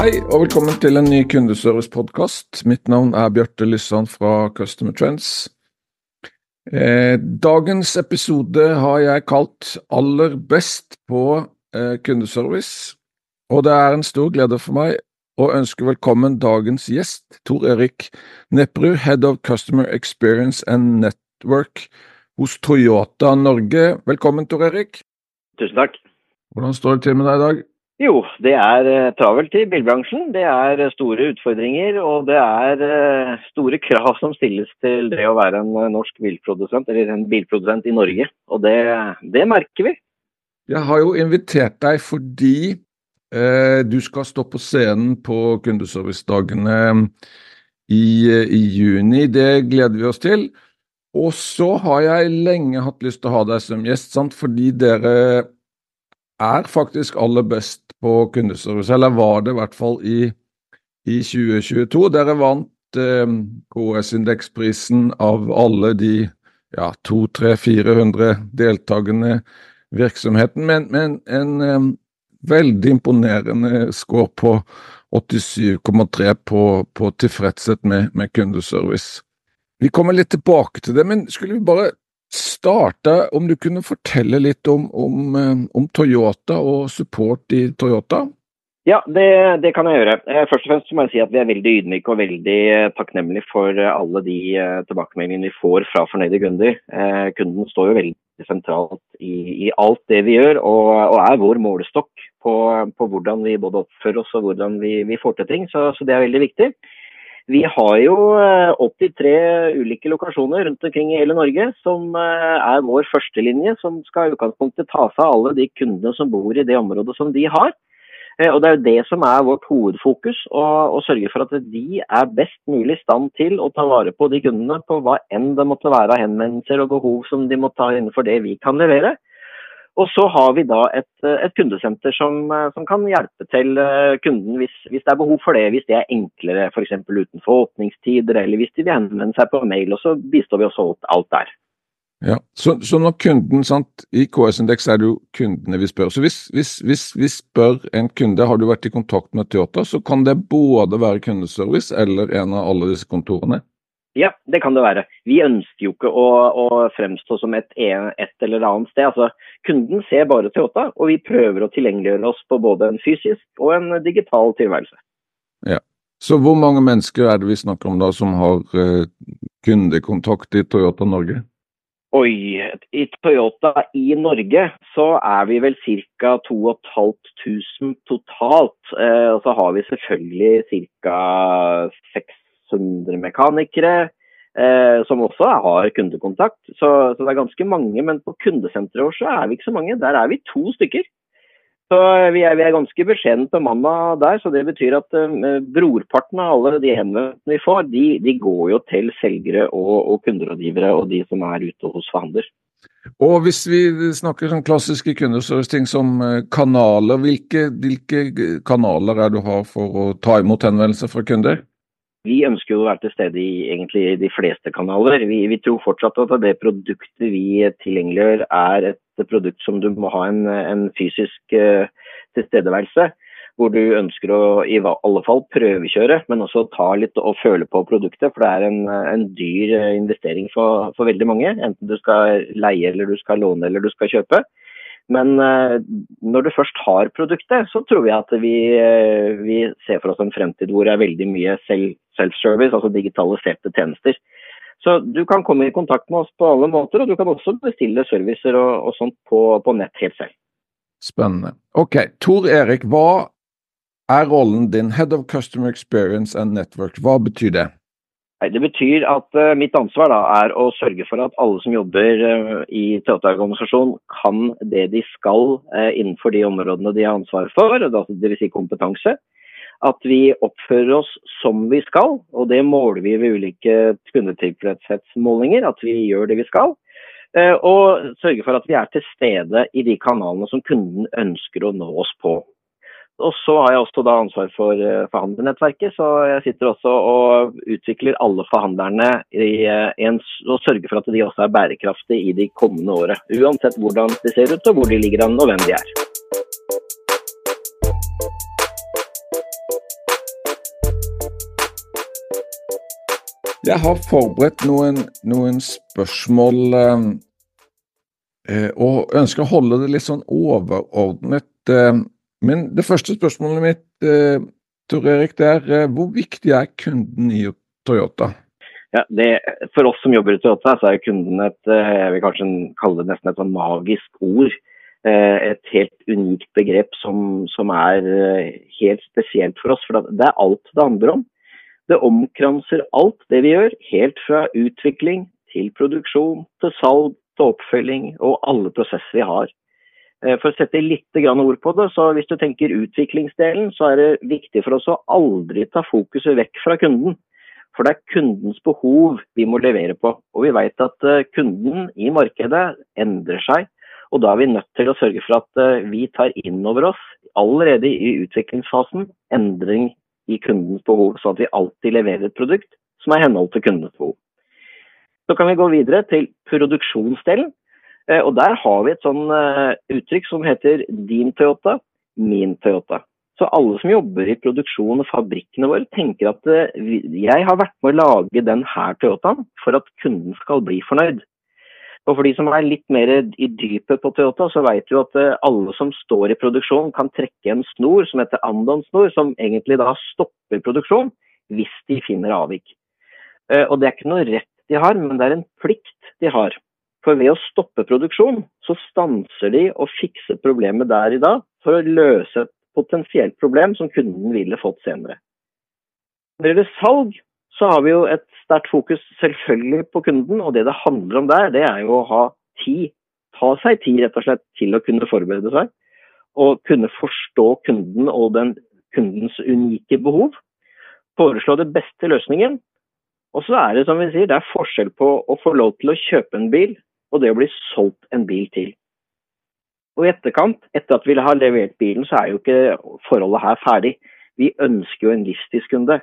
Hei og velkommen til en ny kundeservice-podkast. Mitt navn er Bjarte Lyssand fra Customer Trends. Eh, dagens episode har jeg kalt 'Aller best på eh, kundeservice'. Og det er en stor glede for meg å ønske velkommen dagens gjest, Tor Erik Nepperud, Head of Customer Experience and Network hos Toyota Norge. Velkommen, Tor Erik. Tusen takk. Hvordan står det til med deg i dag? Jo, det er uh, travelt i bilbransjen. Det er uh, store utfordringer, og det er uh, store krav som stilles til det å være en norsk bilprodusent, eller en bilprodusent i Norge. Og det, det merker vi. Jeg har jo invitert deg fordi du skal stå på scenen på kundeservicedagene i, i juni. Det gleder vi oss til. Og så har jeg lenge hatt lyst til å ha deg som gjest, sant? fordi dere er faktisk aller best på kundeservice, eller var det i hvert fall i, i 2022. Dere vant eh, KS-indeksprisen av alle de ja, 200-400 deltakende virksomheten, men, men en eh, veldig imponerende score på 87,3 på, på tilfredshet med, med, kundeservice. Vi kommer litt tilbake til det, men skulle vi bare starte, om du kunne fortelle litt om, om, eh, om Toyota og support i Toyota? Ja, det, det, kan jeg gjøre. Eh, først og fremst må jeg si at Vi er veldig ydmyke og veldig eh, takknemlige for alle de tilbakemeldingene vi får fra fornøyde kunder. Kunden står jo veldig sentralt i, i alt det vi gjør, og, og er vår målestokk på, på, hvordan vi både oppfører oss og hvordan vi, vi får til ting. Så, så det er veldig viktig. Vi har jo 83 eh, ulike lokasjoner rundt omkring i hele Norge, som eh, er vår førstelinje, som skal i utgangspunktet ta seg av alle de kundene som bor i det området som de har. Eh, og Det er jo det som er vårt hovedfokus, å sørge for at de er best mulig i stand til å ta vare på de kundene på hva enn det måtte være av henvendelser og behov som de må ta innenfor det vi kan levere. Og så har vi da et, et kundesenter som, som, kan hjelpe til eh, kunden hvis, hvis, det er behov for det. Hvis det er enklere f.eks. utenfor åpningstider, eller hvis de vil henvende seg på mail. Og så bistår vi også alt der. Ja, Så, så når kunden, sant, I KS-indeks er det jo kundene vi spør. Så hvis, hvis, hvis vi spør en kunde har du vært i kontakt med Toyota, så kan det både være kundeservice eller en av alle disse kontorene? Ja, det kan det være. Vi ønsker jo ikke å, å fremstå som et, et, eller annet sted. Altså, kunden ser bare Toyota, og vi prøver å tilgjengeliggjøre oss på både en fysisk og en digital tilværelse. Ja. Så hvor mange mennesker er det vi snakker om da som har uh, kundekontakt i Toyota Norge? Oi, i Toyota i Norge så er vi vel ca. 2500 totalt. Eh, og så har vi selvfølgelig ca. 600 mekanikere. Eh, som også har kundekontakt. Så, så, det er ganske mange. Men på kundesenteret vårt så er vi ikke så mange. Der er vi to stykker. Så vi er, vi er ganske beskjedent bemanna der. Så det betyr at eh, brorparten av alle de henvendelsene vi får, de, de, går jo til selgere og, og kunderådgivere og de som er ute hos forhandler. Og hvis vi snakker sånn klassiske kundeservice-ting som eh, kanaler, hvilke, hvilke kanaler er det du har for å ta imot henvendelser fra kunder? Vi ønsker jo å være til stede i egentlig de fleste kanaler. Vi, vi, tror fortsatt at det produktet vi tilgjengeliggjør er et produkt som du må ha en, en fysisk uh, tilstedeværelse. Hvor du ønsker å i alle fall prøvekjøre, men også ta litt og føle på produktet. For det er en, en dyr eh, investering for, for veldig mange. Enten du skal leie eller du skal låne eller du skal kjøpe. Men uh, når du først har produktet, så tror vi at vi, uh, vi ser for oss en fremtid hvor det er veldig mye self-service, altså digitaliserte tjenester. Så du kan komme i kontakt med oss på alle måter, og du kan også bestille servicer og, og sånt på, på, nett helt selv. Spennende. Ok, Tor Erik, hva er rollen din, Head of Customer Experience and Network, hva betyr det? Det betyr at uh, mitt ansvar da, er å sørge for at alle som jobber uh, i Toyota-organisasjonen kan det de skal uh, innenfor de områdene de har ansvar for, dvs. Si kompetanse. At vi oppfører oss som vi skal, og det måler vi ved ulike kundetilfredshetsmålinger. At vi gjør det vi skal. Og sørge for at vi er til stede i de kanalene som kunden ønsker å nå oss på. Og så har jeg også da ansvar for eh, forhandlernettverket, så jeg sitter også og utvikler alle forhandlerne eh, en, og sørger for at de også er bærekraftige i de kommende året. Uansett hvordan det ser ut og hvor de ligger an og hvem de er. Jeg har forberedt noen, noen spørsmål eh, og ønsker å holde det litt sånn overordnet. Men det første spørsmålet mitt, eh, Tor Erik, det er eh, hvor viktig er kunden i Toyota? Ja, det, for oss som jobber i Toyota, så er kunden et eh, jeg vil kanskje kalle det nesten et sånn magisk ord. Et helt unikt begrep som, som, er helt spesielt for oss. For det er alt det handler om. Det omkranser alt det vi gjør, helt fra utvikling til produksjon, til salg, til oppfølging og alle prosesser vi har. Eh, for å sette litt ord på det, så hvis du tenker utviklingsdelen, så er det viktig for oss å aldri ta fokuset vekk fra kunden. For det er kundens behov vi må levere på. Og vi vet at eh, kunden i markedet endrer seg. Og da er vi nødt til å sørge for at eh, vi tar inn over oss, allerede i utviklingsfasen, endring i kundens behov. Sånn at vi alltid leverer et produkt som er i henhold til kundens behov. Så kan vi gå videre til produksjonsdelen. Eh, og Der har vi et sånn eh, uttrykk som heter 'din Toyota, min Toyota'. Så alle som jobber i produksjon og fabrikkene våre, tenker at eh, jeg har vært med å lage den her Toyotaen for at kunden skal bli fornøyd. Og For de som er litt mer i dypet på Toyota, så vet du at alle som står i produksjon kan trekke en snor som heter Andon-snor, som egentlig da stopper produksjon hvis de finner avvik. Og Det er ikke noe rett de har, men det er en plikt de har. For ved å stoppe produksjon, så stanser de og fikser problemet der i dag for å løse et potensielt problem som kunden ville fått senere. Når det gjelder salg, så har vi jo et sterkt fokus selvfølgelig på kunden. Og det det handler om der, det er jo å ha tid. Ta seg tid rett og slett til å kunne forberede seg. Og kunne forstå kunden og den kundens unike behov. Foreslå det beste løsningen. Og så er det som vi sier, det er forskjell på å få lov til å kjøpe en bil og det å bli solgt en bil til. Og i etterkant, etter at vi har levert bilen, så er jo ikke forholdet her ferdig. Vi ønsker jo en livstidskunde.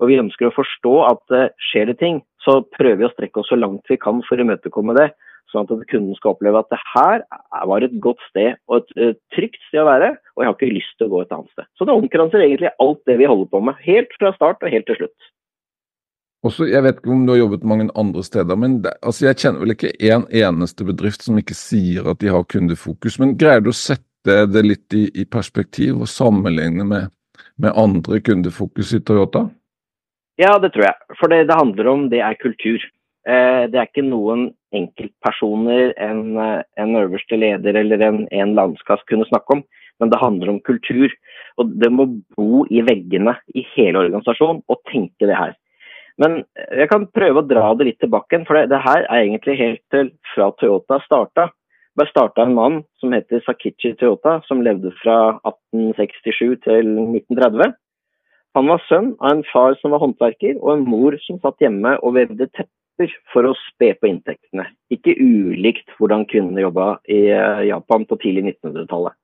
Og vi ønsker å forstå at uh, skjer det ting, så prøver vi å strekke oss så langt vi kan for å imøtekomme det. Sånn at kunden skal oppleve at det her var et godt sted og et uh, trygt sted å være, og jeg har ikke lyst til å gå et annet sted. Så det omkranser egentlig alt det vi holder på med, helt fra start og helt til slutt. Også, jeg vet ikke om du har jobbet mange andre steder, men det, altså jeg kjenner vel ikke en eneste bedrift som ikke sier at de har kundefokus. Men greier du å sette det litt i, i perspektiv og sammenligne med, med, andre kundefokus i Toyota? Ja, det tror jeg. For det det handler om, det er kultur. Eh, det er ikke noen enkeltpersoner en, en øverste leder eller en, en landskast kunne snakke om, men det handler om kultur. Og det må bo i veggene i hele organisasjonen og tenke det her. Men jeg kan prøve å dra det litt tilbake, for det, det her er egentlig helt til fra Toyota starta. Det starta en mann som heter Sakichi Toyota, som levde fra 1867 til 1930. Han var sønn av en far som var håndverker, og en mor som satt hjemme og vevde tepper for å spe på inntektene. Ikke ulikt hvordan kvinnene jobba i eh, Japan på tidlig 1900-tallet.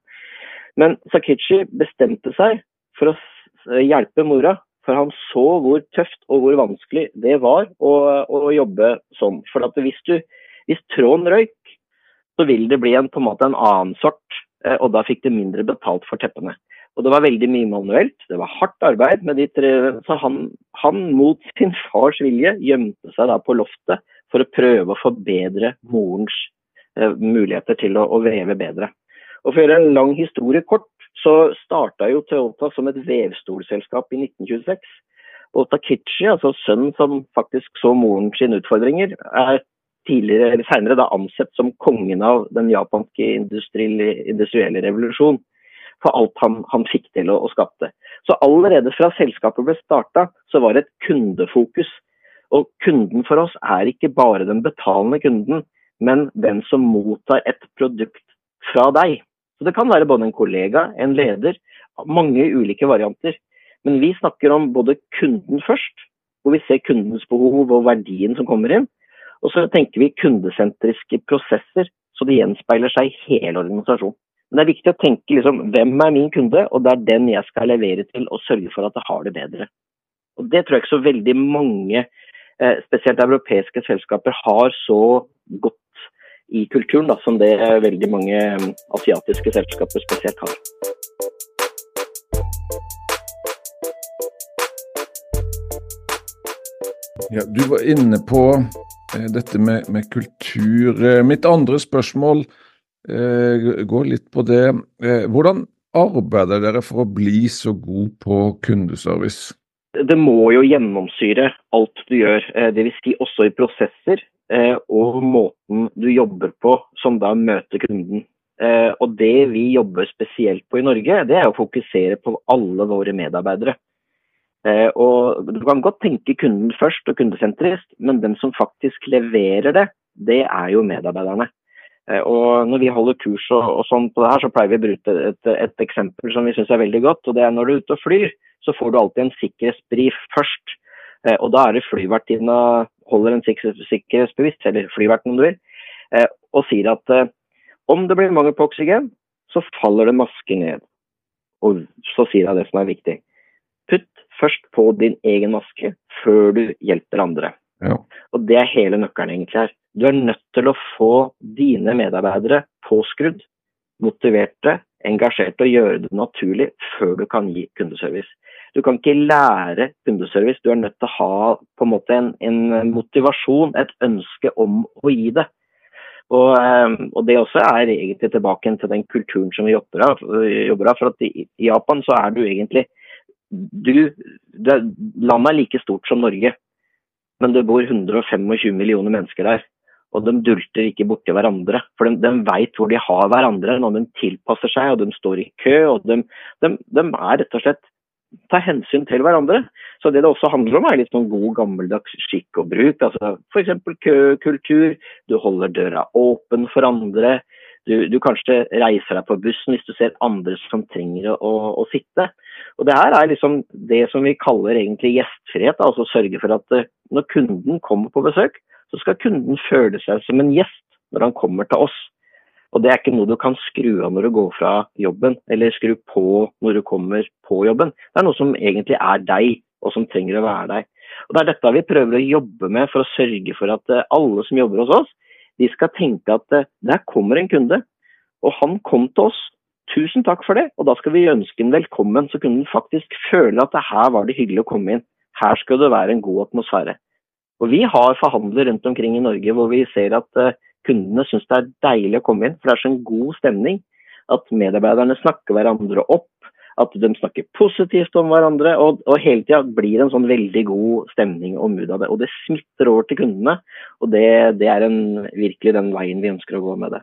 Men Sakichi bestemte seg for å hjelpe mora for han så hvor tøft og hvor vanskelig det var å, å jobbe sånn. For hvis, du, hvis tråden røyk, så vil det bli en, på en måte en annen sort, eh, og da fikk de mindre betalt for teppene. Og Det var veldig mye manuelt, det var hardt arbeid. med de tre, så han, han mot sin fars vilje gjemte seg da på loftet for å prøve å forbedre morens eh, muligheter til å, å veve bedre. Og For å gjøre en lang historie kort, så starta jo Toyota som et vevstolselskap i 1926. Og Takichi, altså sønnen som faktisk så moren sine utfordringer, er tidligere, eller senere da ansett som kongen av den japanske industrielle revolusjon. For alt han, han fikk til å, å skapte. Så allerede fra selskapet ble starta, så var det et kundefokus. Og kunden for oss er ikke bare den betalende kunden, men den som mottar et produkt fra deg. Så Det kan være både en kollega, en leder, mange ulike varianter. Men vi snakker om både kunden først, hvor vi ser kundens behov og verdien som kommer inn. Og så tenker vi kundesentriske prosesser, så det gjenspeiler seg i hele organisasjonen. Men det er viktig å tenke liksom, hvem er min kunde, og det er den jeg skal levere til og sørge for at jeg har det bedre. Og Det tror jeg ikke så veldig mange, eh, spesielt europeiske selskaper, har så godt i kulturen da, som det veldig mange mm, asiatiske selskaper spesielt har. Ja, du var inne på eh, dette med, med, kultur. Eh, mitt andre spørsmål eh, går litt på det. Eh, hvordan arbeider dere for å bli så god på kundeservice? Det må jo gjennomsyre alt du gjør. Eh, Dvs. Si også i prosesser eh, og måten du jobber på som da møter kunden. Eh, og Det vi jobber spesielt på i Norge, det er å fokusere på alle våre medarbeidere. Og Du kan godt tenke kunden først og kundesentrist, men den som faktisk leverer det, det er jo medarbeiderne. Og Når vi holder kurs og, og sånn på det her, så pleier vi å bruke et, et, eksempel som vi syns er veldig godt. og det er Når du er ute og flyr, så får du alltid en sikkerhetsbrif først. Eh, og da er det flyvertinna holder en sikkerhetsbevisst, eller flyverten om du vil, eh, og sier at eh, om det blir mangel på oksygen, så faller det masker ned. Og så sier jeg det som er viktig. Putt først på din egen maske før du hjelper andre. Ja. Og det er hele nøkkelen egentlig her. Du er nødt til å få dine medarbeidere påskrudd, motiverte, engasjerte og gjøre det naturlig før du kan gi kundeservice. Du kan ikke lære kundeservice, du er nødt til å ha en en, en motivasjon, et ønske om å gi det. Og, eh, og, Det også er egentlig tilbake til den kulturen som vi jobber av. For at i, Japan så er du egentlig du, det, Landet er like stort som Norge, men det bor 125 millioner mennesker der. Og de dulter ikke borti hverandre. For de, de vet hvor de har hverandre når de tilpasser seg og de står i kø. og De, de, de er rett og slett ta hensyn til hverandre. Så det det også handler om, er litt sånn god gammeldags skikk og bruk. altså F.eks. køkultur. Du holder døra åpen for andre. Du, du, kanskje reiser deg på bussen hvis du ser andre som trenger å, å, sitte. Og Det her er liksom det som vi kaller egentlig gjestfrihet. altså Sørge for at eh, når kunden kommer på besøk, så skal kunden føle seg som en gjest når han kommer til oss. Og det er ikke noe du kan skru av når du går fra jobben, eller skru på når du kommer på jobben. Det er noe som egentlig er deg, og som trenger å være deg. Og Det er dette vi prøver å jobbe med for å sørge for at eh, alle som jobber hos oss, de skal tenke at eh, der kommer en kunde, og han kom til oss. Tusen takk for det, og da skal vi ønske ham velkommen, så kunne han faktisk føle at her var det hyggelig å komme inn. Her skal det være en god atmosfære. Og Vi har forhandler rundt omkring i Norge hvor vi ser at eh, kundene syns det er deilig å komme inn. For det er så en god stemning at medarbeiderne snakker hverandre opp. At de snakker positivt om hverandre, og, og hele tida blir det en sånn veldig god stemning og mood av det. Og det smitter over til kundene, og det, det er en, virkelig den veien vi ønsker å gå med det.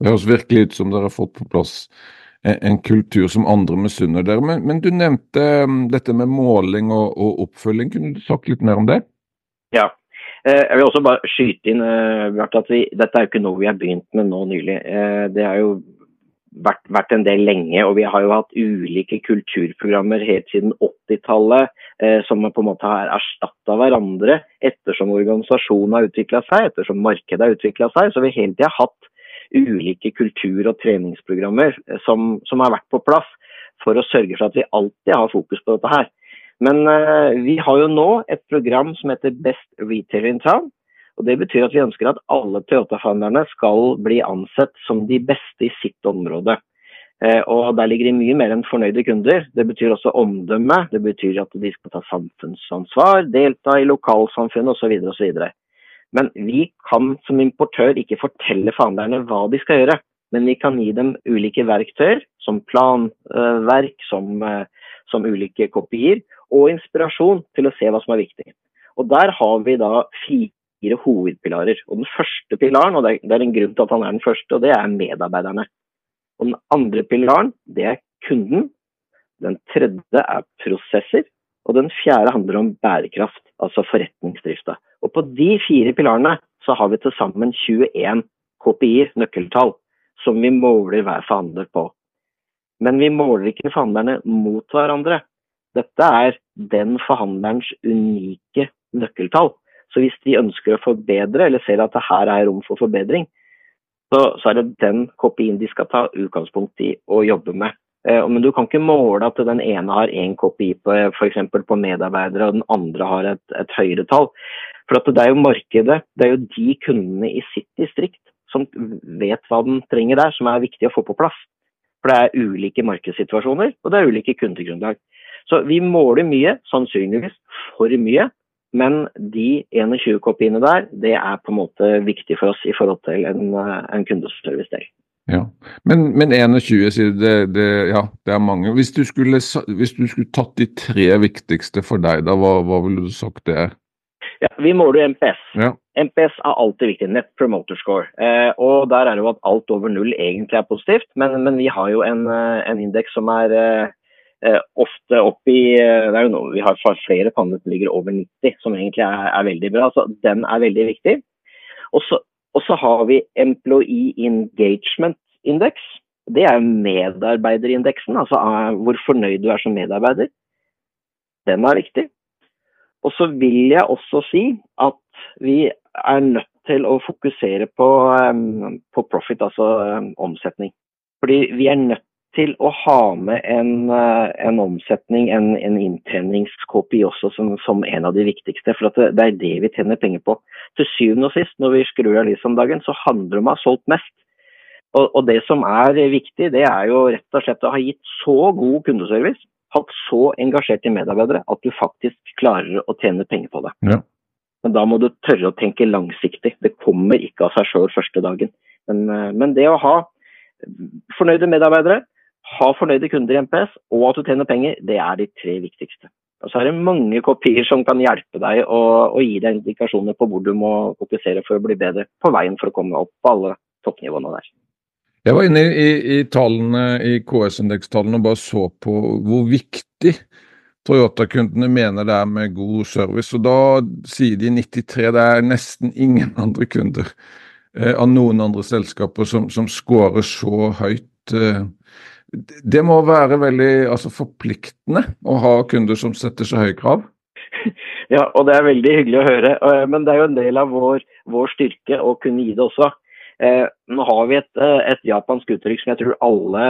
Det høres virkelig ut som dere har fått på plass en, kultur som andre misunner dere. Men, men, du nevnte um, dette med måling og, og, oppfølging. Kunne du sagt litt mer om det? Ja, Eh, jeg vil også bare skyte inn eh, at vi, dette er jo ikke noe vi har begynt med nå nylig. Eh, det har jo vært, vært, en del lenge, og vi har jo hatt ulike kulturprogrammer helt siden 80-tallet som på en måte har erstatta hverandre ettersom organisasjonen har utvikla seg, ettersom markedet har utvikla seg. Så vi hele tida hatt ulike kultur- og treningsprogrammer som, som har vært på plass for å sørge for at vi alltid har fokus på dette her. Men uh, vi har jo nå et program som heter Best Retailer in Town. og Det betyr at vi ønsker at alle Toyota-founderne skal bli ansett som de beste i sitt område. Uh, og Der ligger det mye mer enn fornøyde kunder. Det betyr også omdømme. Det betyr at de skal ta samfunnsansvar, delta i lokalsamfunnet osv. osv. Men vi kan som importør ikke fortelle founderne hva de skal gjøre. Men vi kan gi dem ulike verktøyer, som planverk, som, uh, som ulike kopier, og inspirasjon til å se hva som er viktig. Og Der har vi da fire hovedpilarer. Og Den første pilaren, og det er en grunn til at han er den første, og det er medarbeiderne. Og Den andre pilaren, det er kunden. Den tredje er prosesser. Og den fjerde handler om bærekraft, altså forretningsdrifta. Og på de fire pilarene så har vi til sammen 21 KPI-er, nøkkeltall, som vi måler hver forhandler på. Men vi måler ikke forhandlerne mot hverandre. Dette er den forhandlerens unike nøkkeltall. Så hvis de ønsker å forbedre, eller ser at det her er rom for forbedring, så, så er det den KPI-en de skal ta utgangspunkt i og jobbe med. Eh, men du kan ikke måle at den ene har én kopi på f.eks. på medarbeidere, og den andre har et, et høyere tall. For det er jo markedet, det er jo de kundene i sitt distrikt som vet hva den trenger der, som er viktig å få på plass. For det er ulike markedssituasjoner, og det er ulike kundegrunnlag. Så vi måler mye, sannsynligvis for mye, men de 21 kopiene der, det er på en måte viktig for oss i forhold til en, en kundeservice-del. Ja, Men, men 21 sier det, det, ja, det er mange. Hvis du, skulle, hvis du skulle tatt de tre viktigste for deg, da, hva, hva ville du sagt det er? Ja, Vi måler MPS. Ja. MPS er alltid viktig. Net Promoter Score. Eh, og Der er det jo at alt over null egentlig er positivt, men, men vi har jo en, eh, en indeks som er eh ofte opp i eh, det er jo noe, Vi har flere panner som ligger over 90, som egentlig er, er veldig bra. så Den er veldig viktig. Og så, har vi Employee Engagement Index. Det er medarbeiderindeksen, altså hvor fornøyd du er som medarbeider. Den er viktig. Og så vil jeg også si at vi er nødt til å fokusere på, på profit, altså omsetning. Fordi vi er nødt til å ha med en, uh, en omsetning, en, en inntjeningskopi også som, som, en av de viktigste. For det, det, er det vi tjener penger på. Til syvende og sist, når vi skrur av dagen, så handler det om å ha solgt mest. Og, og, det som er viktig, det er jo rett og slett å ha gitt så god kundeservice hatt så engasjerte medarbeidere at du faktisk klarer å tjene penger på det. Ja. Men da må du tørre å tenke langsiktig. Det kommer ikke av seg sjøl første dagen. Men, eh, men, det å ha fornøyde medarbeidere, ha fornøyde kunder i MPS og at du tjener penger, det er de tre viktigste. Og så er det mange kopier som kan hjelpe deg og, gi deg indikasjoner på hvor du må fokusere for å bli bedre på veien for å komme opp på alle toppnivåene der. Jeg var inne i, i tallene i KS-indekstallene og bare så på hvor viktig Toyota-kundene mener det er med god service. Og da sier de 93 det er nesten ingen andre kunder eh, av noen andre selskaper som, som scorer så høyt. Eh. Det må være veldig altså, forpliktende å ha kunder som setter så høye krav? Ja, og det er veldig hyggelig å høre. Eh, men det er jo en del av vår, vår styrke å kunne gi det også. Eh, nå har vi et, eh, et, japansk uttrykk som jeg tror alle,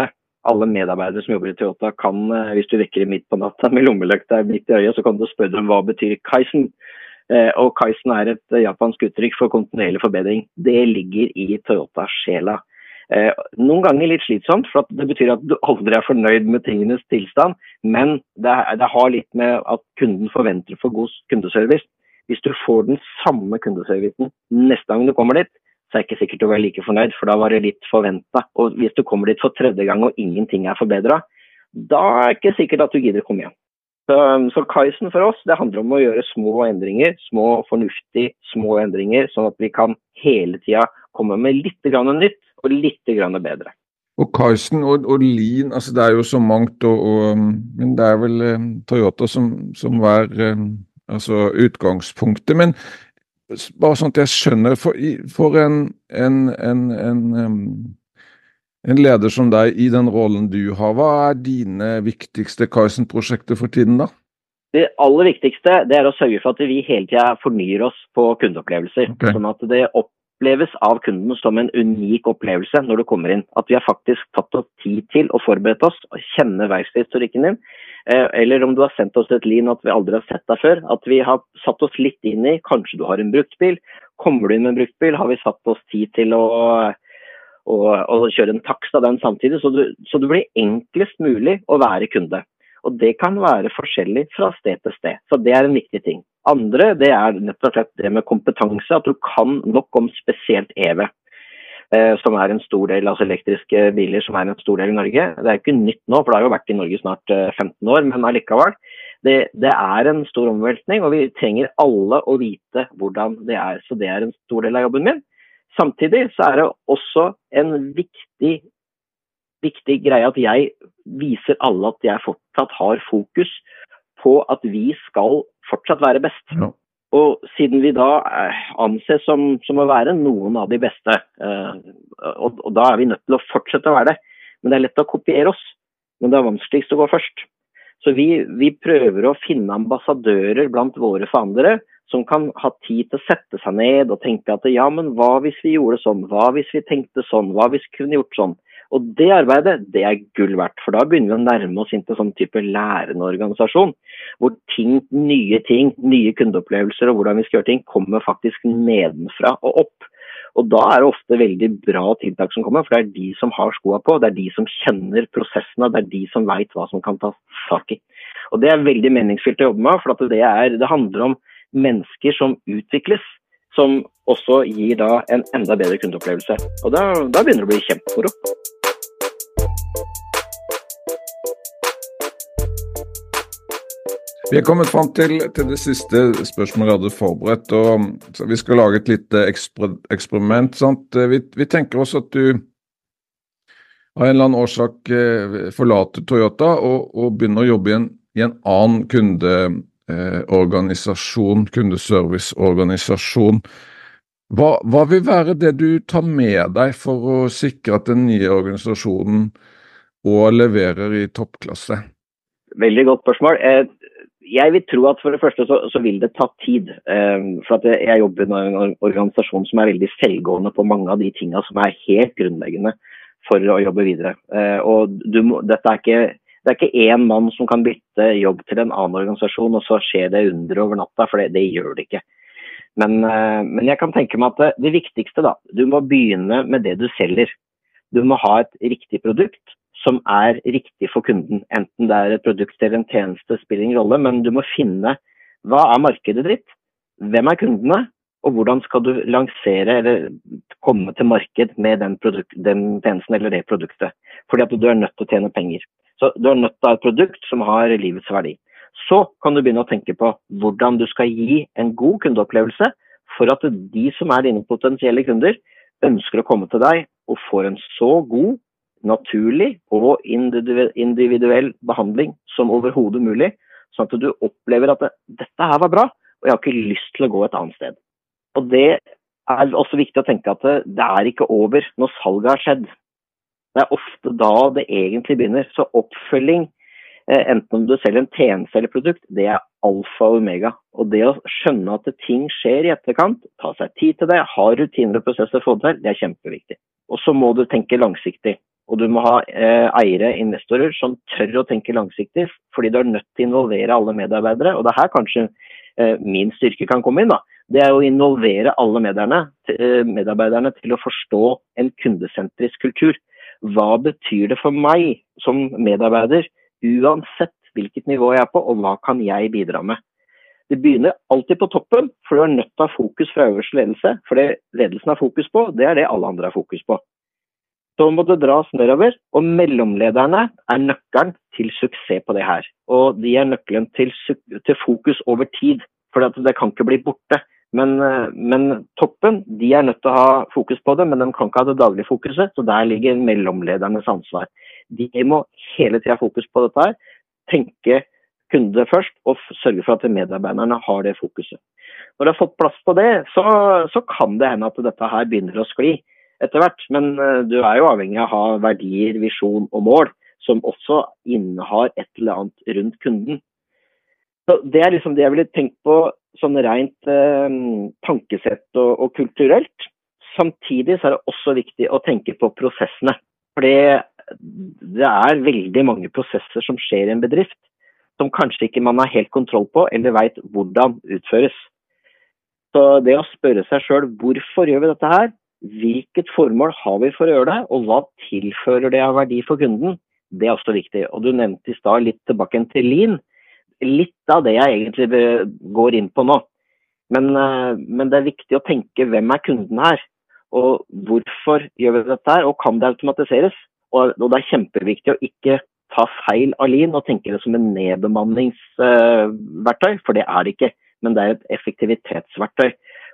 alle, medarbeidere som jobber i Toyota kan Hvis du vekker midt på natta med lommelykta midt i øyet, så kan du spørre dem hva betyr Kaisen. Og Kaisen er et japansk uttrykk for kontinuerlig forbedring. Det ligger i Toyota-sjela. Eh, noen ganger litt slitsomt, for det betyr at du aldri er fornøyd med tingenes tilstand. Men det, det har litt med at kunden forventer for god kundeservice. Hvis du får den samme kundeservicen neste gang du kommer dit, så er det ikke sikkert du er like fornøyd, for da var det litt forventa. Og hvis du kommer dit for tredje gang og ingenting er forbedra, da er det ikke sikkert at du gidder å komme igjen. Så, så Kaizen for oss, det handler om å gjøre små endringer, små fornuftige små endringer, sånn at vi kan hele tida komme med litt nytt og litt bedre. Og Carsten og, og Lean, altså det er jo så mangt, og, og, men det er vel eh, Toyota som, som er eh, altså utgangspunktet. Men bare sånn at jeg skjønner, for, for en, en, en, en, leder som deg i den rollen du har, hva er dine viktigste Carsten-prosjekter for tiden, da? Det aller viktigste det er å sørge for at vi hele tida fornyer oss på kundeopplevelser. Okay. Sånn at det oppleves av kunden som en unik opplevelse når du kommer inn. At vi har faktisk tatt oss tid til å forberede oss og kjenne verkstedhistorikken din. Eh, eller om du har sendt oss et lin at vi aldri har sett deg før. At vi har satt oss litt inn i kanskje du har en bruktbil. Kommer du inn med en bruktbil, har vi satt oss tid til å, å, å kjøre en takst av den samtidig. Så du, så du, blir enklest mulig å være kunde. Og det kan være forskjellig fra sted til sted. Så det er en viktig ting. Andre det er nett og slett det med kompetanse. At du kan nok om spesielt EV. Eh, som er en stor del, altså elektriske biler som er en stor del i Norge. Det er ikke nytt nå, for det har jo vært i Norge snart 15 eh, år, men allikevel. Det, det, er en stor omveltning, og vi trenger alle å vite hvordan det er. Så det er en stor del av jobben min. Samtidig så er det også en viktig, viktig greie at jeg viser alle at jeg fortsatt har fokus på at vi skal fortsatt være best. Ja. Og siden vi da eh, anses som, som, å være noen av de beste, eh, og, og, da er vi nødt til å fortsette å være det. Men det er lett å kopiere oss. Men det er vanskeligst å gå først. Så vi, vi prøver å finne ambassadører blant våre forhandlere som kan ha tid til å sette seg ned og tenke at ja, men hva hvis vi gjorde sånn, hva hvis vi tenkte sånn, hva hvis vi kunne gjort sånn. Og det arbeidet det er gull verdt, for da begynner vi å nærme oss inn til sånn type lærende organisasjon. Hvor ting, nye ting, nye kundeopplevelser og hvordan vi skal gjøre ting, kommer faktisk nedenfra og opp. Og da er det ofte veldig bra tiltak som kommer, for det er de som har skoa på. Det er de som kjenner prosessene, det er de som veit hva som kan tas tak i. Og det er veldig meningsfylt å jobbe med, for det, er, det handler om mennesker som utvikles, som også gir da en enda bedre kundeopplevelse. Og da, da begynner det å bli kjempemoro. Vi er kommet fram til, til, det siste spørsmålet jeg hadde forberedt. og Vi skal lage et lite eksper, eksperiment. Vi, vi, tenker oss at du av en eller annen årsak eh, forlater Toyota og, og begynner å jobbe i en, i en annen kunde, eh, organisasjon, kundeserviceorganisasjon. Hva, hva, vil være det du tar med deg for å sikre at den nye organisasjonen òg leverer i toppklasse? Veldig godt spørsmål. Jeg vil tro at for det første så, så vil det ta tid. Eh, for at jeg jobber i en organisasjon som er veldig selvgående på mange av de tingene som er helt grunnleggende for å jobbe videre. Eh, og må, dette er ikke det er ikke én mann som kan bytte jobb til en annen organisasjon, og så skjer det under over natta, for det, det gjør det ikke. Men, eh, men, jeg kan tenke meg at det, det, viktigste, da. Du må begynne med det du selger. Du må ha et riktig produkt som er riktig for kunden. Enten det er et produkt eller en tjeneste, spiller ingen rolle, men du må finne hva er markedet ditt, hvem er kundene, og hvordan skal du lansere eller komme til marked med den, produkt, den tjenesten eller det produktet. Fordi at du er nødt til å tjene penger. Så Du er nødt til å ha et produkt som har livets verdi. Så kan du begynne å tenke på hvordan du skal gi en god kundeopplevelse for at de som er dine potensielle kunder, ønsker å komme til deg og får en så god, naturlig og individuell behandling som overhodet mulig. Sånn at du opplever at dette her var bra, og jeg har ikke lyst til å gå et annet sted. Og Det er også viktig å tenke at det, er ikke over når salget har skjedd. Det er ofte da det egentlig begynner. Så oppfølging, eh, enten om du selger en tjeneste eller produkt, det er alfa og omega. Og det å skjønne at ting skjer i etterkant, ta seg tid til det, ha rutiner og prosesser for det det er kjempeviktig. Og så må du tenke langsiktig. Og du må ha eh, eiere, investorer, som tør å tenke langsiktig, fordi du er nødt til å involvere alle medarbeidere. Og det er her kanskje eh, min styrke kan komme inn. da. Det er å involvere alle eh, medarbeiderne til å forstå en kundesentrisk kultur. Hva betyr det for meg som medarbeider, uansett hvilket nivå jeg er på, og hva kan jeg bidra med? Det begynner alltid på toppen, for du er nødt til å ha fokus fra øverste ledelse. For det ledelsen har fokus på, det er det alle andre har fokus på. Så må det dras nedover, og mellomlederne er nøkkelen til suksess på det her. Og de er nøkkelen til, til fokus over tid, for det kan ikke bli borte. Men, eh, men, toppen de er nødt til å ha fokus på det, men de kan ikke ha det daglige fokuset. Så der ligger mellomledernes ansvar. De må hele tida ha fokus på dette her. Tenke kunde først, og sørge for at medarbeiderne har det fokuset. Når de har fått plass på det, så, så kan det hende at dette her begynner å skli etter hvert. Men uh, du er jo avhengig av å ha verdier, visjon og mål som også innehar et eller annet rundt kunden. Så Det er liksom det jeg ville tenkt på sånn rent eh, tankesett og, og, kulturelt. Samtidig så er det også viktig å tenke på prosessene. For det er veldig mange prosesser som skjer i en bedrift som kanskje ikke man har helt kontroll på eller veit hvordan utføres. Så det å spørre seg sjøl hvorfor gjør vi dette her, hvilket formål har vi for å gjøre det, og hva tilfører det av verdi for kunden, det er også viktig. Og Du nevnte i stad litt tilbake til Lean litt av det jeg egentlig går inn på nå. Men, eh, men, det er viktig å tenke hvem er kunden her, og hvorfor gjør vi dette her, og kan det automatiseres? Og, og det er kjempeviktig å ikke ta feil av Lean og tenke det som en nedbemanningsverktøy, uh, for det er det ikke. Men det er et effektivitetsverktøy.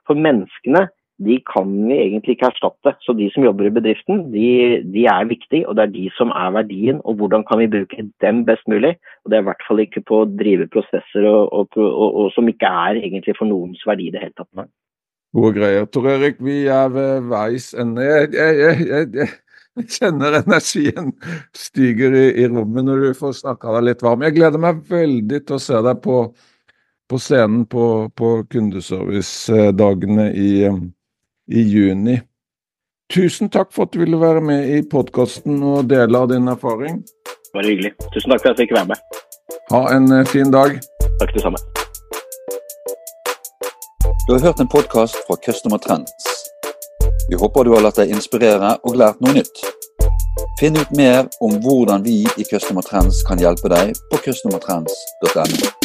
For menneskene de kan vi egentlig ikke erstatte. Så de som jobber i bedriften, de, de, er viktige, og det er de som er verdien. Og hvordan kan vi bruke dem best mulig? Og det er i hvert fall ikke på å drive prosesser og, og, og, og som ikke er egentlig for noens verdi i det hele tatt. Gode greier. Tor Erik, vi er ved veis ende. Jeg, jeg, jeg, jeg, kjenner energien stiger i, i rommet når du får snakka deg litt varm. Jeg gleder meg veldig til å se deg på, på scenen på, på kundeservice-dagene i i juni. Tusen takk for at du ville være med i podkasten og dele av din erfaring. Bare hyggelig. Tusen takk for at jeg fikk være med. Ha en eh, fin dag. Takk det samme. Du har hørt en podkast fra Customer Trends. Vi håper du har latt deg inspirere og lært noe nytt. Finn ut mer om hvordan vi i Customer Trends kan hjelpe deg på customertrends.no.